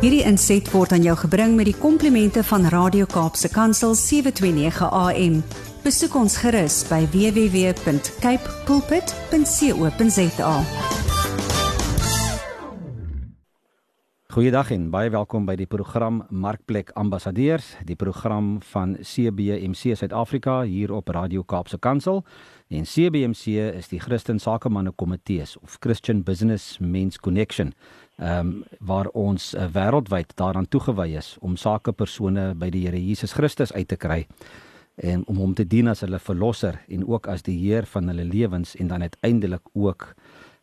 Hierdie inset word aan jou gebring met die komplimente van Radio Kaapse Kansel 729 AM. Besoek ons gerus by www.cape pulpit.co.za. Goeiedag en baie welkom by die program Markplek Ambassadeurs, die program van CBMC Suid-Afrika hier op Radio Kaapse Kansel. En CBMC is die Christen Sakemanne Komitees of Christian Business Men's Connection ehm um, waar ons uh, wêreldwyd daaraan toegewy is om sakepersone by die Here Jesus Christus uit te kry en om hom te dien as hulle verlosser en ook as die Heer van hulle lewens en dan uiteindelik ook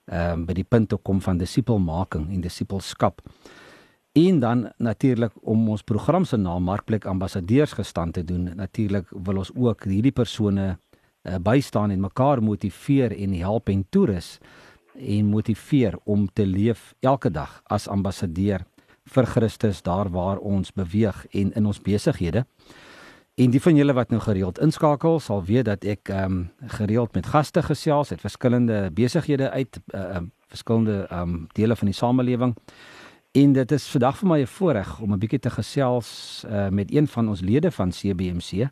ehm um, by die punt te kom van disipelmaking en disipelskap. En dan natuurlik om ons program se naam Markplek Ambassadeurs gestand te doen. Natuurlik wil ons ook hierdie persone uh, bystaan en mekaar motiveer en help en toerus en motiveer om te leef elke dag as ambassadeur vir Christus daar waar ons beweeg en in ons besighede. En die van julle wat nou gereeld inskakel sal weet dat ek ehm um, gereeld met gaste gesels uit verskillende besighede uit ehm uh, verskillende ehm um, dele van die samelewing. En dit is vandag vir my 'n voorreg om 'n bietjie te gesels uh, met een van ons lede van CBMC.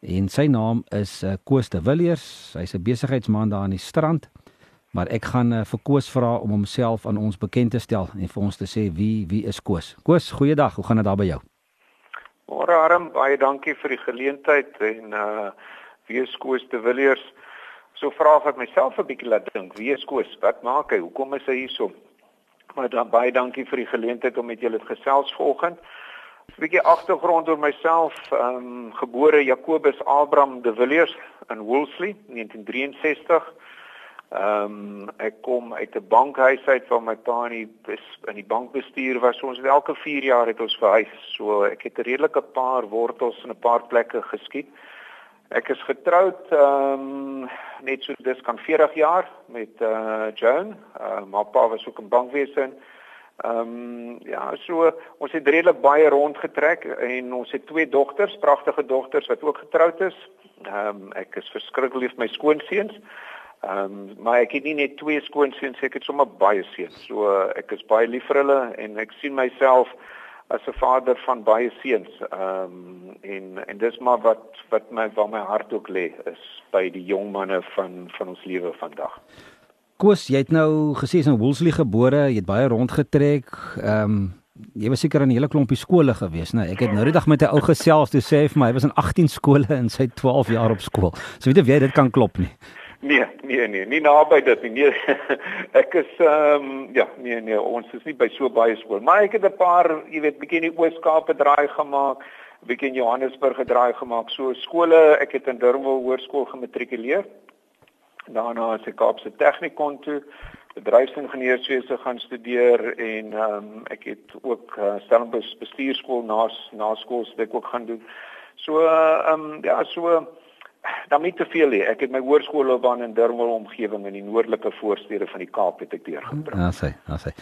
En sy naam is uh, Koos de Villiers. Hy's 'n besigheidsman daar aan die strand. Maar ek gaan uh, vir Koos vra om homself aan ons bekend te stel en vir ons te sê wie wie is Koos. Koos, goeiedag. Hoe gaan dit daar by jou? Môre Arm, baie dankie vir die geleentheid en uh wie is Koos de Villiers? So vra ek myself 'n bietjie laat dink. Wie is Koos? Wat maak hy? Hoekom is hy hierso? Maar dan baie dankie vir die geleentheid om met julle te gesels vanoggend. 'n Bietjie agtergrond oor myself. Ehm um, gebore Jacobus Abraham de Villiers in Woolsley 1963. Ehm um, ek kom uit 'n bankhuis uit waar my pa in die in die bankbestuur was. Ons het elke 4 jaar het ons verhuis. So ek het 'n redelike paar wortels in 'n paar plekke geskiet. Ek is getroud ehm um, net so dis kan 40 jaar met uh, Joan. Uh, my pa was ook in bankwese. Ehm um, ja, so ons het redelik baie rondgetrek en ons het twee dogters, pragtige dogters wat ook getroud is. Ehm um, ek is verskriklik lief vir my skoonseuns. Ehm um, maar ek het nie net twee skoonseuns, ek het sommer baie seuns. So ek is baie lief vir hulle en ek sien myself as 'n vader van baie seuns. Ehm um, en en dis maar wat wat my waar my hart ook lê is by die jong manne van van ons lewe vandag. Koos, jy het nou gesê jy's in Woolsley gebore, jy het baie rondgetrek. Ehm um, jy was seker in 'n hele klompie skole gewees, né? Ek het nou die dag met 'n ou gesels toe sê hy vir my hy was in 18 skole in sy 12 jaar op skool. So weet jy, dit kan klop nie. Nee, nee, nee, nie naby dit nie. Nee. ek is ehm um, ja, nee, nee, ons is nie by so baie skool, maar ek het 'n paar, jy weet, bietjie in die Oos-Kaap draai gemaak, bietjie in Johannesburg draai gemaak. So skole, ek het in Durban Hoërskool gematrikuleer. Daarna het ek Kaapse Tegnikon toe bedryfsingenieurswese gaan studeer en ehm um, ek het ook uh, Stellenbosch bestuurskool na na skool se ek ook gaan doen. So ehm um, ja, so dan nie te veel nie. Ek het my hoërskoolloopbaan in Durban omgewing in die noordelike voorstede van die Kaap het ek deurgebring. Ja, sê, ja sê.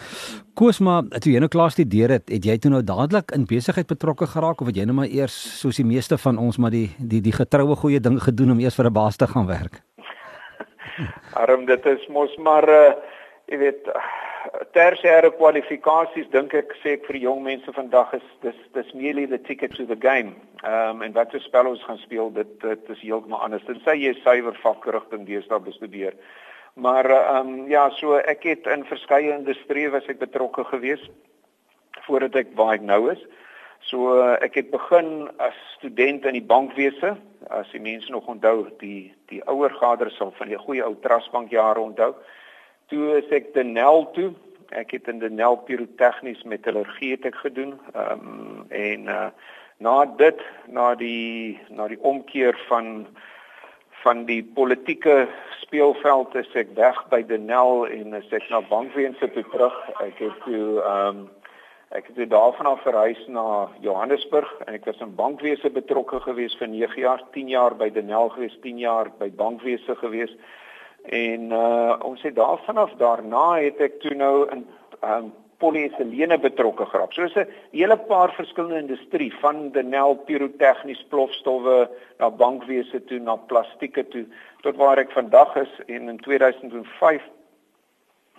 Koosma, toe jy nou klaar studeer het, het jy toe nou dadelik in besigheid betrokke geraak of het jy nou maar eers soos die meeste van ons maar die die die getroue goeie ding gedoen om eers vir 'n baas te gaan werk? Arm dit is mos maar uh, jy weet tersiêre kwalifikasies dink ek sê ek vir jong mense vandag is dis dis merely the ticket to the game. Ehm um, en wat se spel ons gaan speel dit dit is heeltemal anders. Dit sê jy suiwer vakrigting deesdae bestudeer. Maar ehm um, ja, so ek het in verskeie industrieë was ek betrokke gewees voordat ek waar ek nou is. So ek het begin as student in die bankwese. As die mense nog onthou, die die ouer gaders sal van die goeie ou Trustbank jare onthou toe is ek Denel toe. Ek het in Denel pirotechnies metallurgie het ek gedoen. Ehm um, en uh, na dit na die na die omkeer van van die politieke speelveld is ek weg by Denel en is ek na Bankwese toe terug. Ek het toe ehm um, ek het daarvan af verhuis na Johannesburg en ek was in Bankwese betrokke gewees vir 9 jaar, 10 jaar by Denel gewees, 10 jaar by Bankwese gewees. En uh ons het daarvan af daarna het ek toe nou in um polyetilene betrokke geraak. So is 'n hele paar verskillende industrie van Denel pirotechnies plofstowwe na bankwese toe na plastieke toe tot waar ek vandag is en in 2005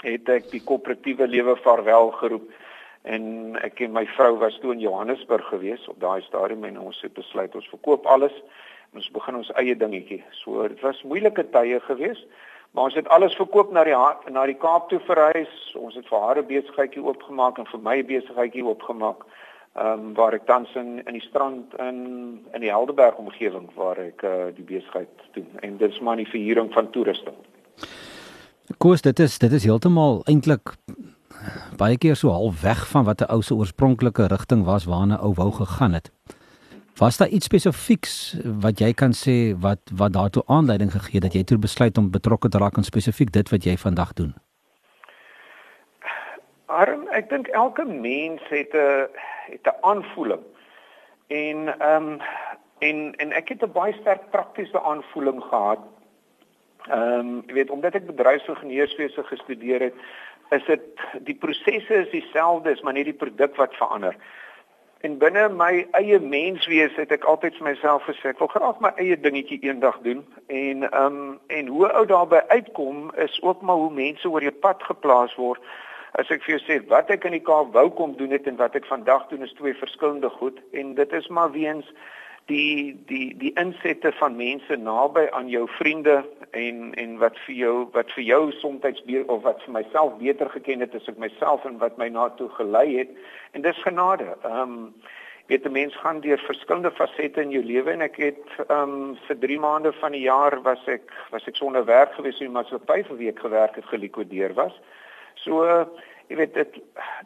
het ek die koöperatiewe lewe vaarwel geroep En ek en my vrou was toe in Johannesburg gewees op daai stadium en ons het besluit ons verkoop alles ons begin ons eie dingetjie. So dit was moeilike tye gewees. Maar ons het alles verkoop na die na die Kaap toe verhuis. Ons het vir haar 'n besigheidjie oopgemaak en vir my 'n besigheidjie oopgemaak. Ehm um, waar ek tans in in die strand in in die Helderberg omgewing waar ek uh, die besigheid doen. En dit is maar die verhuuring van toerusting. Koos, dit is dit is heeltemal eintlik baie keer so half weg van wat 'n ou se oorspronklike rigting was waarna ou wou gegaan het. Was daar iets spesifieks wat jy kan sê wat wat daartoe aanleiding gegee het dat jy toe besluit om betrokke te raak aan spesifiek dit wat jy vandag doen? Arm, ek dink elke mens het 'n het 'n aanvoeling. En ehm um, en en ek het 'n baie sterk praktiese aanvoeling gehad. Ehm um, jy weet omdat ek bedryfsingenieurswese gestudeer het, is dit die prosesse is dieselfde, is maar net die produk wat verander. En binne my eie menswees het ek altyd vir myself gesê ek wil graag my eie dingetjie eendag doen en ehm um, en hoe ou daarby uitkom is ook maar hoe mense oor jou pad geplaas word. As ek vir jou sê wat ek in die Kaap wou kom doen het en wat ek vandag doen is twee verskillende goed en dit is maar weens die die die insette van mense naby aan jou vriende en en wat vir jou wat vir jou soms of wat vir myself beter geken het as ek myself en wat my na toe gelei het en dis genade. Ehm um, weet 'n mens gaan deur verskillende fasette in jou lewe en ek het ehm um, vir 3 maande van die jaar was ek was ek sonder werk gewees en maar so 'n paar week gewerk het gelikwideer was. So uh, jy weet dit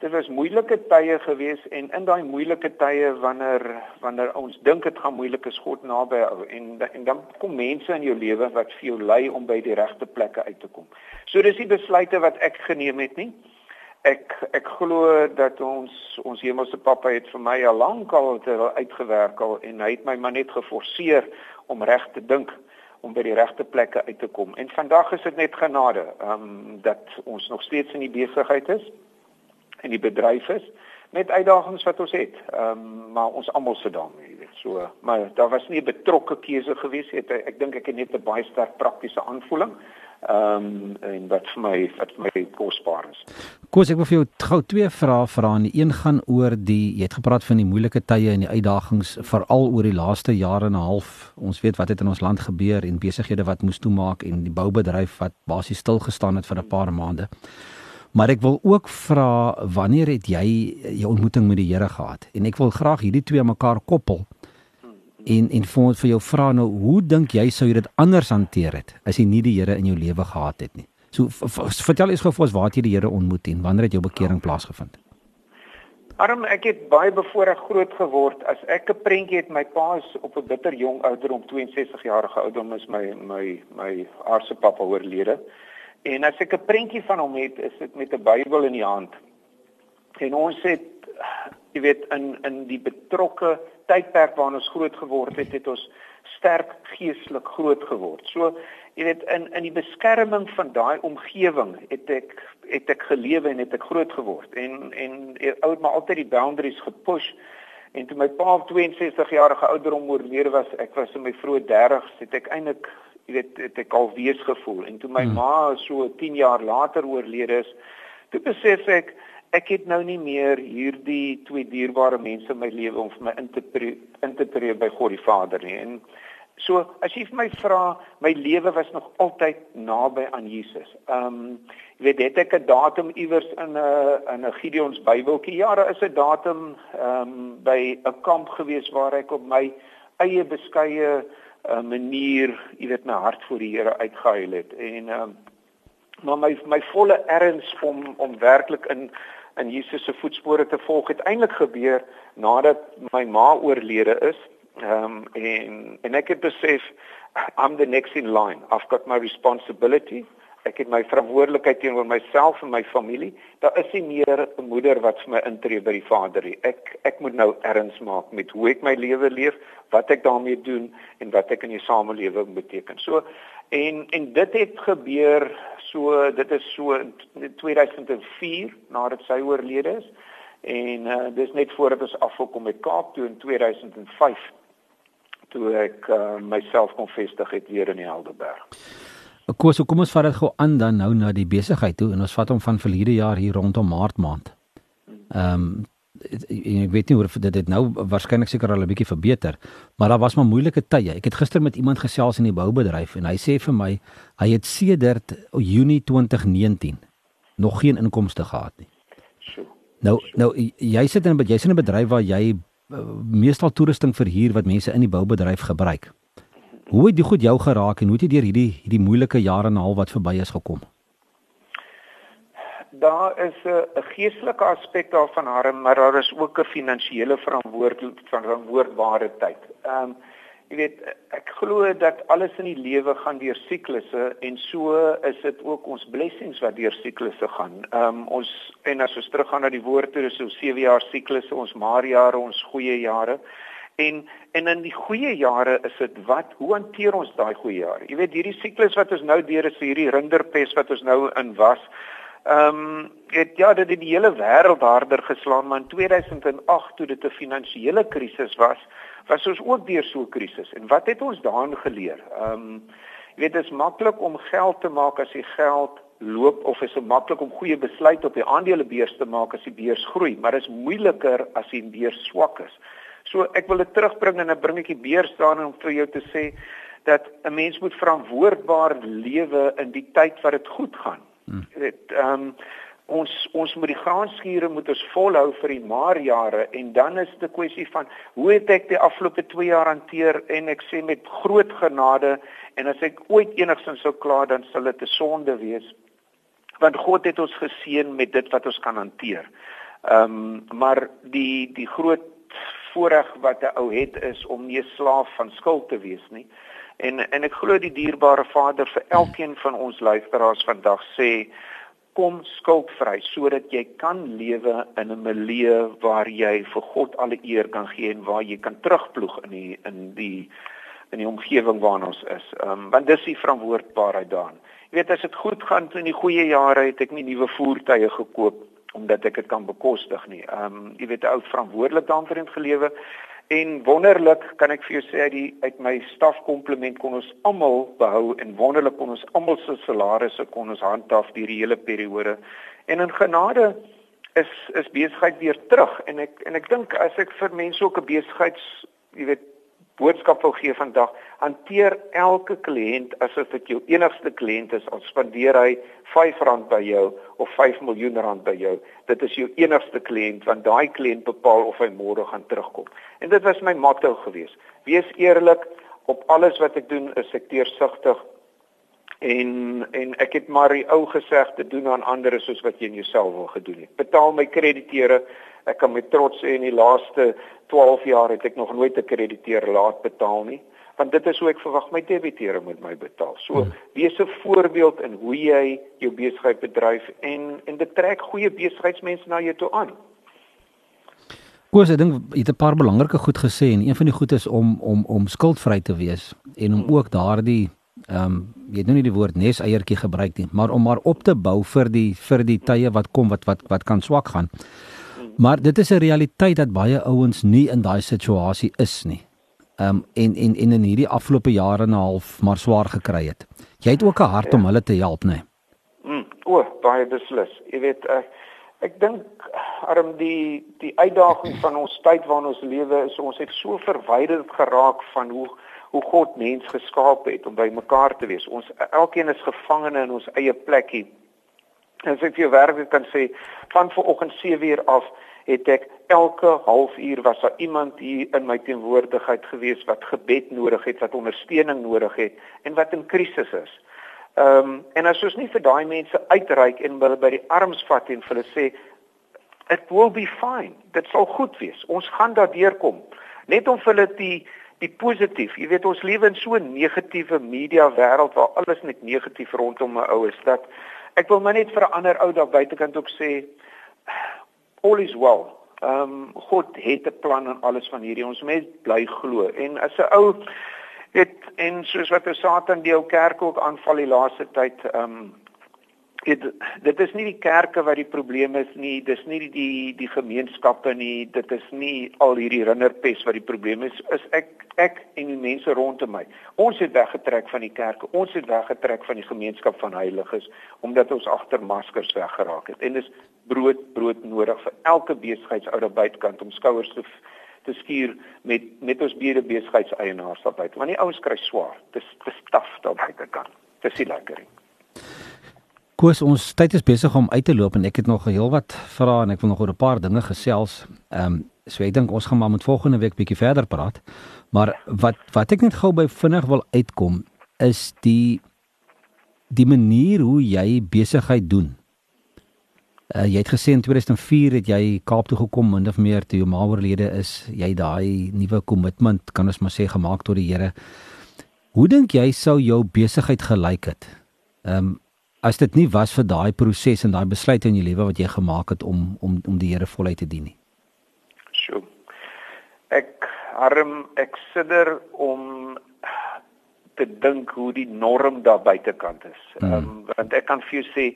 dit was moeilike tye gewees en in daai moeilike tye wanneer wanneer ons dink dit gaan moeilik is God naby en en dan kom mense in jou lewe wat vir jou lei om by die regte plekke uit te kom. So dis die besluite wat ek geneem het nie. Ek ek glo dat ons ons hemelse Pappa het vir my al lank al uitgewerk al en hy het my maar net geforseer om reg te dink om by die regte plekke uit te kom. En vandag is dit net genade, ehm um, dat ons nog steeds in die besigheid is en die bedryf is met uitdagings wat ons het. Ehm um, maar ons almal sit daarmee, weet. So, maar daar was nie 'n betrokke keuse gewees nie. Ek dink ek het net 'n baie sterk praktiese aanvoeling ehm um, en wat vir my wat vir my kosbaar is. Koos, ek wil vir jou gou twee vrae vra. Die een gaan oor die jy het gepraat van die moeilike tye en die uitdagings veral oor die laaste jare en 'n half. Ons weet wat het in ons land gebeur en besighede wat moes toemaak en die boubedryf wat basies stil gestaan het vir 'n paar maande. Maar ek wil ook vra wanneer het jy jou ontmoeting met die Here gehad? En ek wil graag hierdie twee mekaar koppel en en vir vir jou vra nou hoe dink jy sou jy dit anders hanteer het as jy nie die Here in jou lewe gehad het nie. So vertel eens gou vir ons waar het jy die Here ontmoet en wanneer het jou bekering plaasgevind? Arm ek het baie bevoorreg groot geword as ek 'n prentjie het my pa is op 'n bitter jong ouderdom 62 jarige ouderdom is my my my aardse pappa oorlede. En as ek 'n prentjie van hom het, is dit met 'n Bybel in die hand. En ons het jy weet in in die betrokke tydperk waarin ons groot geword het, het ons sterk geestelik groot geword. So, jy weet in in die beskerming van daai omgewing het ek het ek gelewe en het ek groot geword. En en ou het maar altyd die boundaries gepush. En toe my pa op 62 jarige ouderdom oorlede was, ek was in my vroeë 30s, het ek eintlik jy weet het ek al wees gevoel. En toe my hmm. ma so 10 jaar later oorlede is, toe besef ek ek het nou nie meer hierdie twee dierbare mense in my lewe om vir my in te in te tree by God die Vader nie. En so as jy vir my vra, my lewe was nog altyd naby aan Jesus. Ehm um, jy weet het ek 'n datum iewers in 'n in 'n Gideons Bybeltjie. Ja, daar is 'n datum ehm um, by 'n kamp gewees waar ek op my eie beskeie uh, manier, jy weet my hart voor die Here uitgehuil het en ehm um, maar my my volle erns om om werklik in in Jesus se voetspore te volg het eintlik gebeur nadat my ma oorlede is. Ehm um, en en ek het besef I'm the next in line. I've got my responsibility. Ek het my verantwoordelikheid teenoor myself en my familie. Daar is nie meer 'n moeder wat vir my intree by die Vader nie. Ek ek moet nou erns maak met hoe ek my lewe leef, wat ek daarmee doen en wat ek in die samelewing beteken. So en en dit het gebeur so dit is so in 2004 nadat sy oorlede is en uh, dis net voordat ons afgekom met Kaap toe in 2005 toe ek uh, myself kon vestig het weer in die Helderberg. Koos, kom ons vat dit gou aan dan nou na die besigheid toe en ons vat hom van verlede jaar hier rondom Maart maand. Ehm um, ek weet nie hoe dit dit nou waarskynlik seker al 'n bietjie verbeter, maar daar was maar moeilike tye. Ek het gister met iemand gesels in die boubedryf en hy sê vir my hy het sedert Junie 2019 nog geen inkomste gehad nie. Nou nou jy sit in 'n jy sit in 'n bedryf waar jy uh, meestal toerusting verhuur wat mense in die boubedryf gebruik. Hoe het dit goed jou geraak en hoe het jy deur hierdie hierdie moeilike jare en 'n half wat verby is gekom? Daar is 'n geestelike aspek daarvan, Harm, maar daar is ook 'n finansiële verantwoordbaarheid. Ehm um, Jy weet, ek glo dat alles in die lewe gaan deur siklusse en so is dit ook ons blessings wat deur siklusse gaan. Ehm um, ons en as ons teruggaan na die woord toe, is so 7 jaar siklusse, ons maarjare, ons goeie jare. En en in die goeie jare is dit wat hoe hanteer ons daai goeie jare? Jy weet hierdie siklus wat ons nou deur is vir hierdie rinderpes wat ons nou in was. Ehm um, dit ja, dit het die hele wêreld harder geslaan, maar in 2008 toe dit 'n finansiële krisis was, was ons ook deur so 'n krisis. En wat het ons daarin geleer? Ehm um, jy weet dit is maklik om geld te maak as jy geld loop of is dit maklik om goeie besluite op die aandelebeurs te maak as die beurs groei, maar dit is moeiliker as die beurs swak is. So ek wil dit terugbring en dan bring ek die beurs staan om vir jou te sê dat 'n mens moet verantwoordbaar lewe in die tyd wat dit goed gaan. Hmm. Weet, ehm um, ons ons moet die graanskure moet ons volhou vir die maarjare en dan is dit 'n kwessie van hoe het ek die afgelope 2 jaar hanteer en ek sê met groot genade en as ek ooit enigsins sou kla dan sal dit 'n sonde wees want God het ons geseën met dit wat ons kan hanteer. Ehm um, maar die die groot voorreg wat 'n ou het is om nie slaaf van skuld te wees nie. En en ek glo die dierbare Vader vir elkeen van ons luisteraars vandag sê kom skuldvry sodat jy kan lewe in 'n milieu waar jy vir God alle eer kan gee en waar jy kan terugploeg in die in die in die omgewing waarin ons is. Ehm um, want dis die verantwoordbaarheid daarin. Jy weet as dit goed gaan in die goeie jare het ek nie nuwe voertuie gekoop omdat ek dit kan bekostig nie. Ehm um, jy weet ou verantwoordelik daarin gelewe En wonderlik kan ek vir jou sê uit die uit my stafkompliment kon ons almal behou en wonderlik kon ons almal se salarisse kon ons handhaaf deur die hele periode. En in genade is is besigheid weer terug en ek en ek dink as ek vir mense ook 'n besigheids jy weet boodskap wil gee vandag, hanteer elke kliënt asof dit jou enigste kliënt is. Al spandeer hy R5 by jou of 5 miljoen rand by jou, dit is jou enigste kliënt want daai kliënt bepaal of hy môre gaan terugkom. En dit was my motto gewees. Wees eerlik op alles wat ek doen, is ek deursigtig en en ek het maar die ou gesegde doen aan ander soos wat jy in jouself wil gedoen het. Betaal my krediteure ek kan met trots sê in die laaste 12 jaar het ek nog nooit 'n krediteur laat betaal nie want dit is hoe ek verwag my debiteure moet my betaal. So hmm. wees 'n voorbeeld in hoe jy jou besigheid bedryf en en dit trek goeie besigheidsmense na jou toe aan. Koos, ek dink jy het 'n paar belangrike goed gesê en een van die goed is om om om skuldvry te wees en om hmm. ook daardie ehm um, jy het nou nie die woord nes eiertjie gebruik nie, maar om maar op te bou vir die vir die tye wat kom wat wat wat kan swak gaan. Maar dit is 'n realiteit dat baie ouens nie in daai situasie is nie. Ehm um, en en en in hierdie afgelope jare en 'n half maar swaar gekry het. Jy het ook 'n hart ja. om hulle te help, nê? Mm, o, baie beslis. Jy weet ek ek dink arm die die uitdaging van ons tyd waarin ons lewe is ons het so verwyderd geraak van hoe hoe God mens geskaap het om by mekaar te wees. Ons elkeen is gevangene in ons eie plekkie. As ek vir jou werklik kan sê van vanoggend 7uur af het ek elke halfuur was daar iemand hier in my teenwoordigheid gewees wat gebed nodig het, wat ondersteuning nodig het en wat in krisis is. Ehm um, en as ons nie vir daai mense uitreik en hulle by die arms vat en vir hulle sê it will be fine. Dit sal goed wees. Ons gaan daardeur kom. Net om vir hulle die die positief. Jy weet ons lewe in so 'n negatiewe media wêreld waar alles net negatief rondom 'n ou is dat ek wil maar net vir 'n ander ou daar buitekant ook sê all is well. Ehm um, God het 'n plan en alles van hierdie. Ons mens bly glo. En as 'n ou het en soos wat Satan die ou kerk ook aanval die laaste tyd, ehm um, dit dit is nie die kerke wat die probleem is nie, dis nie die die, gemeenskappe nie, dit is nie al hierdie rinderpes wat die probleem is, is ek ek en die mense rondom my. Ons het weggetrek van die kerke, ons het weggetrek van die gemeenskap van heiliges omdat ons agter maskers weggeraak het. En dis brood brood nodig vir elke besigheidsou daar buitekant om skouers te te skuur met met ons beide besigheidseienaars daar buite. Want die ouens kry swaar. Dis dis taaf daar buitekant. Dis nie lekker nie. Koos, ons tyd is besig om uit te loop en ek het nog 'n heel wat vrae en ek wil nog oor 'n paar dinge gesels. Ehm um, so ek dink ons gaan maar met volgende week bietjie verder praat. Maar wat wat ek net gou by vinnig wil uitkom is die die manier hoe jy besigheid doen. Uh, jy het gesê in 2004 het jy Kaap toe gekom min of meer toe jou ma oorlede is. Jy daai nuwe kommitment kan ons maar sê gemaak tot die Here. Hoe dink jy sou jou besigheid gelyk het? Ehm um, as dit nie was vir daai proses en daai besluit in jou lewe wat jy gemaak het om om om die Here voluit te dien nie. Sjoe. Ek arm ek sidder om te dink hoe die norm daar buitekant is. Hmm. Ehm um, want ek kan vir jou sê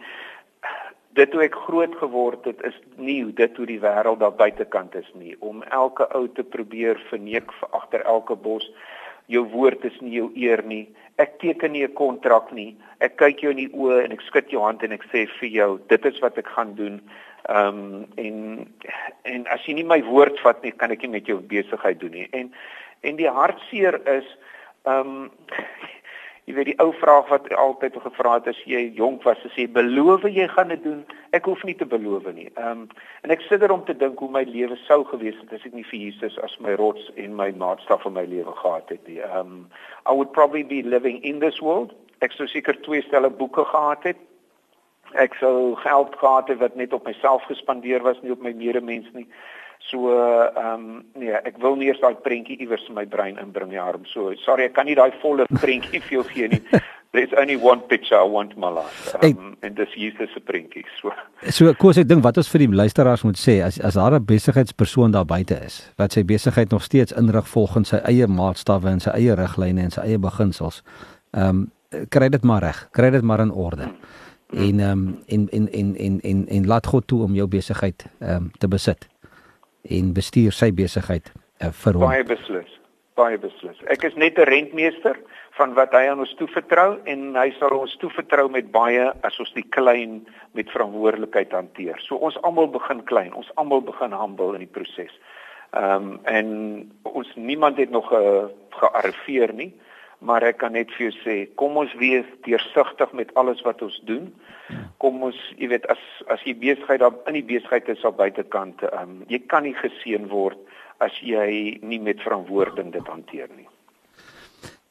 dit hoe ek groot geword het is nie hoe dit hoe die wêreld daar buitekant is nie om elke ou te probeer verneek vir agter elke bos jou woord is nie jou eer nie ek teken nie 'n kontrak nie. Ek kyk jou in die oë en ek skud jou hand en ek sê vir jou dit is wat ek gaan doen. Ehm um, en en as jy nie my woord vat nie kan ek nie met jou besigheid doen nie. En en die hartseer is ehm um, Jy weet die ou vraag wat altyd gevra het as jy jonk was, sê beloof jy gaan dit doen? Ek hoef nie te beloof nie. Ehm um, en ek sit er om te dink hoe my lewe sou gewees het as ek nie vir Jesus as my rots en my maatstaf in my lewe gehad het nie. Ehm um, I would probably be living in this world. Ek sou seker twee stelle boeke gehad het. Ek sou geld gehad het wat net op myself gespandeer was, nie op my medemens nie. So ehm um, nee, ek wil nie eers daai prentjie iewers in my brein inbring nie, Harm. So sorry, ek kan nie daai volle prentjie vir jou gee nie. There's only one picture I want my life. Um, en dis Jesus se prentjie. So So kos ek dink wat ons vir die luisteraars moet sê as as daar 'n besigheidspersoon daar buite is wat sy besigheid nog steeds inrig volgens sy eie maatstawwe en sy eie riglyne en sy eie beginsels. Ehm um, kry dit maar reg. Kry dit maar in orde. Hmm. En ehm um, en, en en en en en laat God toe om jou besigheid ehm um, te besit en bestuur sy besigheid uh, vir hom. Baie beslis. Baie beslis. Ek is net 'n rentmeester van wat hy aan ons toevertrou en hy sal ons toevertrou met baie as ons die klein met verantwoordelikheid hanteer. So ons almal begin klein, ons almal begin humble in die proses. Ehm um, en ons niemand het nog ge, eh, gearriveer nie, maar ek kan net vir jou sê, kom ons wees deursigtig met alles wat ons doen kom ons, jy weet, as as jy besigheid daar in die besigheid is op buitekant, ehm um, jy kan nie geseën word as jy nie met verantwoording dit hanteer nie.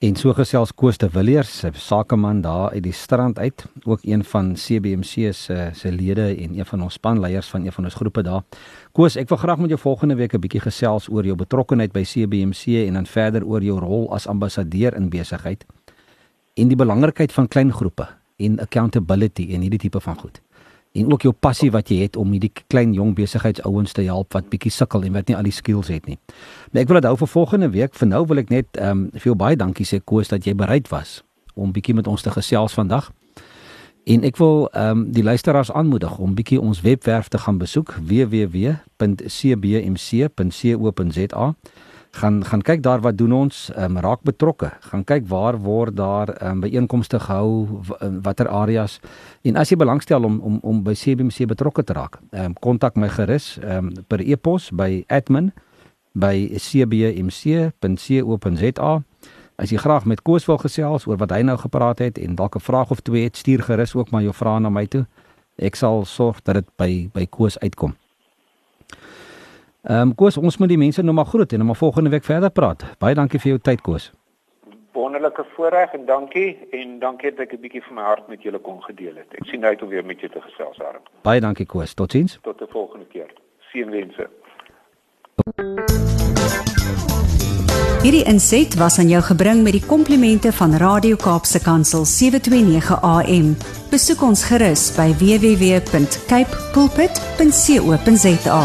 En so gesels Koos de Villiers, 'n sakeman daar uit die strand uit, ook een van CBMC se se lede en een van ons spanleiers van een van ons groepe daar. Koos, ek wil graag met jou volgende week 'n bietjie gesels oor jou betrokkeheid by CBMC en dan verder oor jou rol as ambassadeur in besigheid en die belangrikheid van klein groepe en accountability en hierdie tipe van goed. En ook jou passie wat jy het om hierdie klein jong besigheidsouens te help wat bietjie sukkel en wat nie al die skills het nie. Maar ek wil dit hou vir volgende week. Vir nou wil ek net ehm um, vir jou baie dankie sê Koos dat jy bereid was om bietjie met ons te gesels vandag. En ek wil ehm um, die luisteraars aanmoedig om bietjie ons webwerf te gaan besoek www.cbmc.co.za gaan gaan kyk daar wat doen ons um, raak betrokke. Gaan kyk waar word daar um, byeenkomste gehou watter areas. En as jy belangstel om om om by CBC betrokke te raak um, kontak my gerus um, per e-pos by admin by cbmc.co.za as jy graag met Koos wil gesels oor wat hy nou gepraat het en dalk 'n vraag of twee het stuur gerus ook maar jou vrae na my toe. Ek sal sorg dat dit by by Koos uitkom Ehm um, Koos, ons moet die mense nou maar groet en nou maar volgende week verder praat. Baie dankie vir jou tyd Koos. Wonderlike voorreg en dankie en dankie dat ek 'n bietjie van my hart met julle kon gedeel het. Ek sien uit om weer met julle te gesels, Arend. Baie dankie Koos. Totsiens. Tot 'n volgende keer. Seënwense. Hierdie inset was aan jou gebring met die komplimente van Radio Kaapse Kansel 729 AM. Besoek ons gerus by www.cape pulpit.co.za.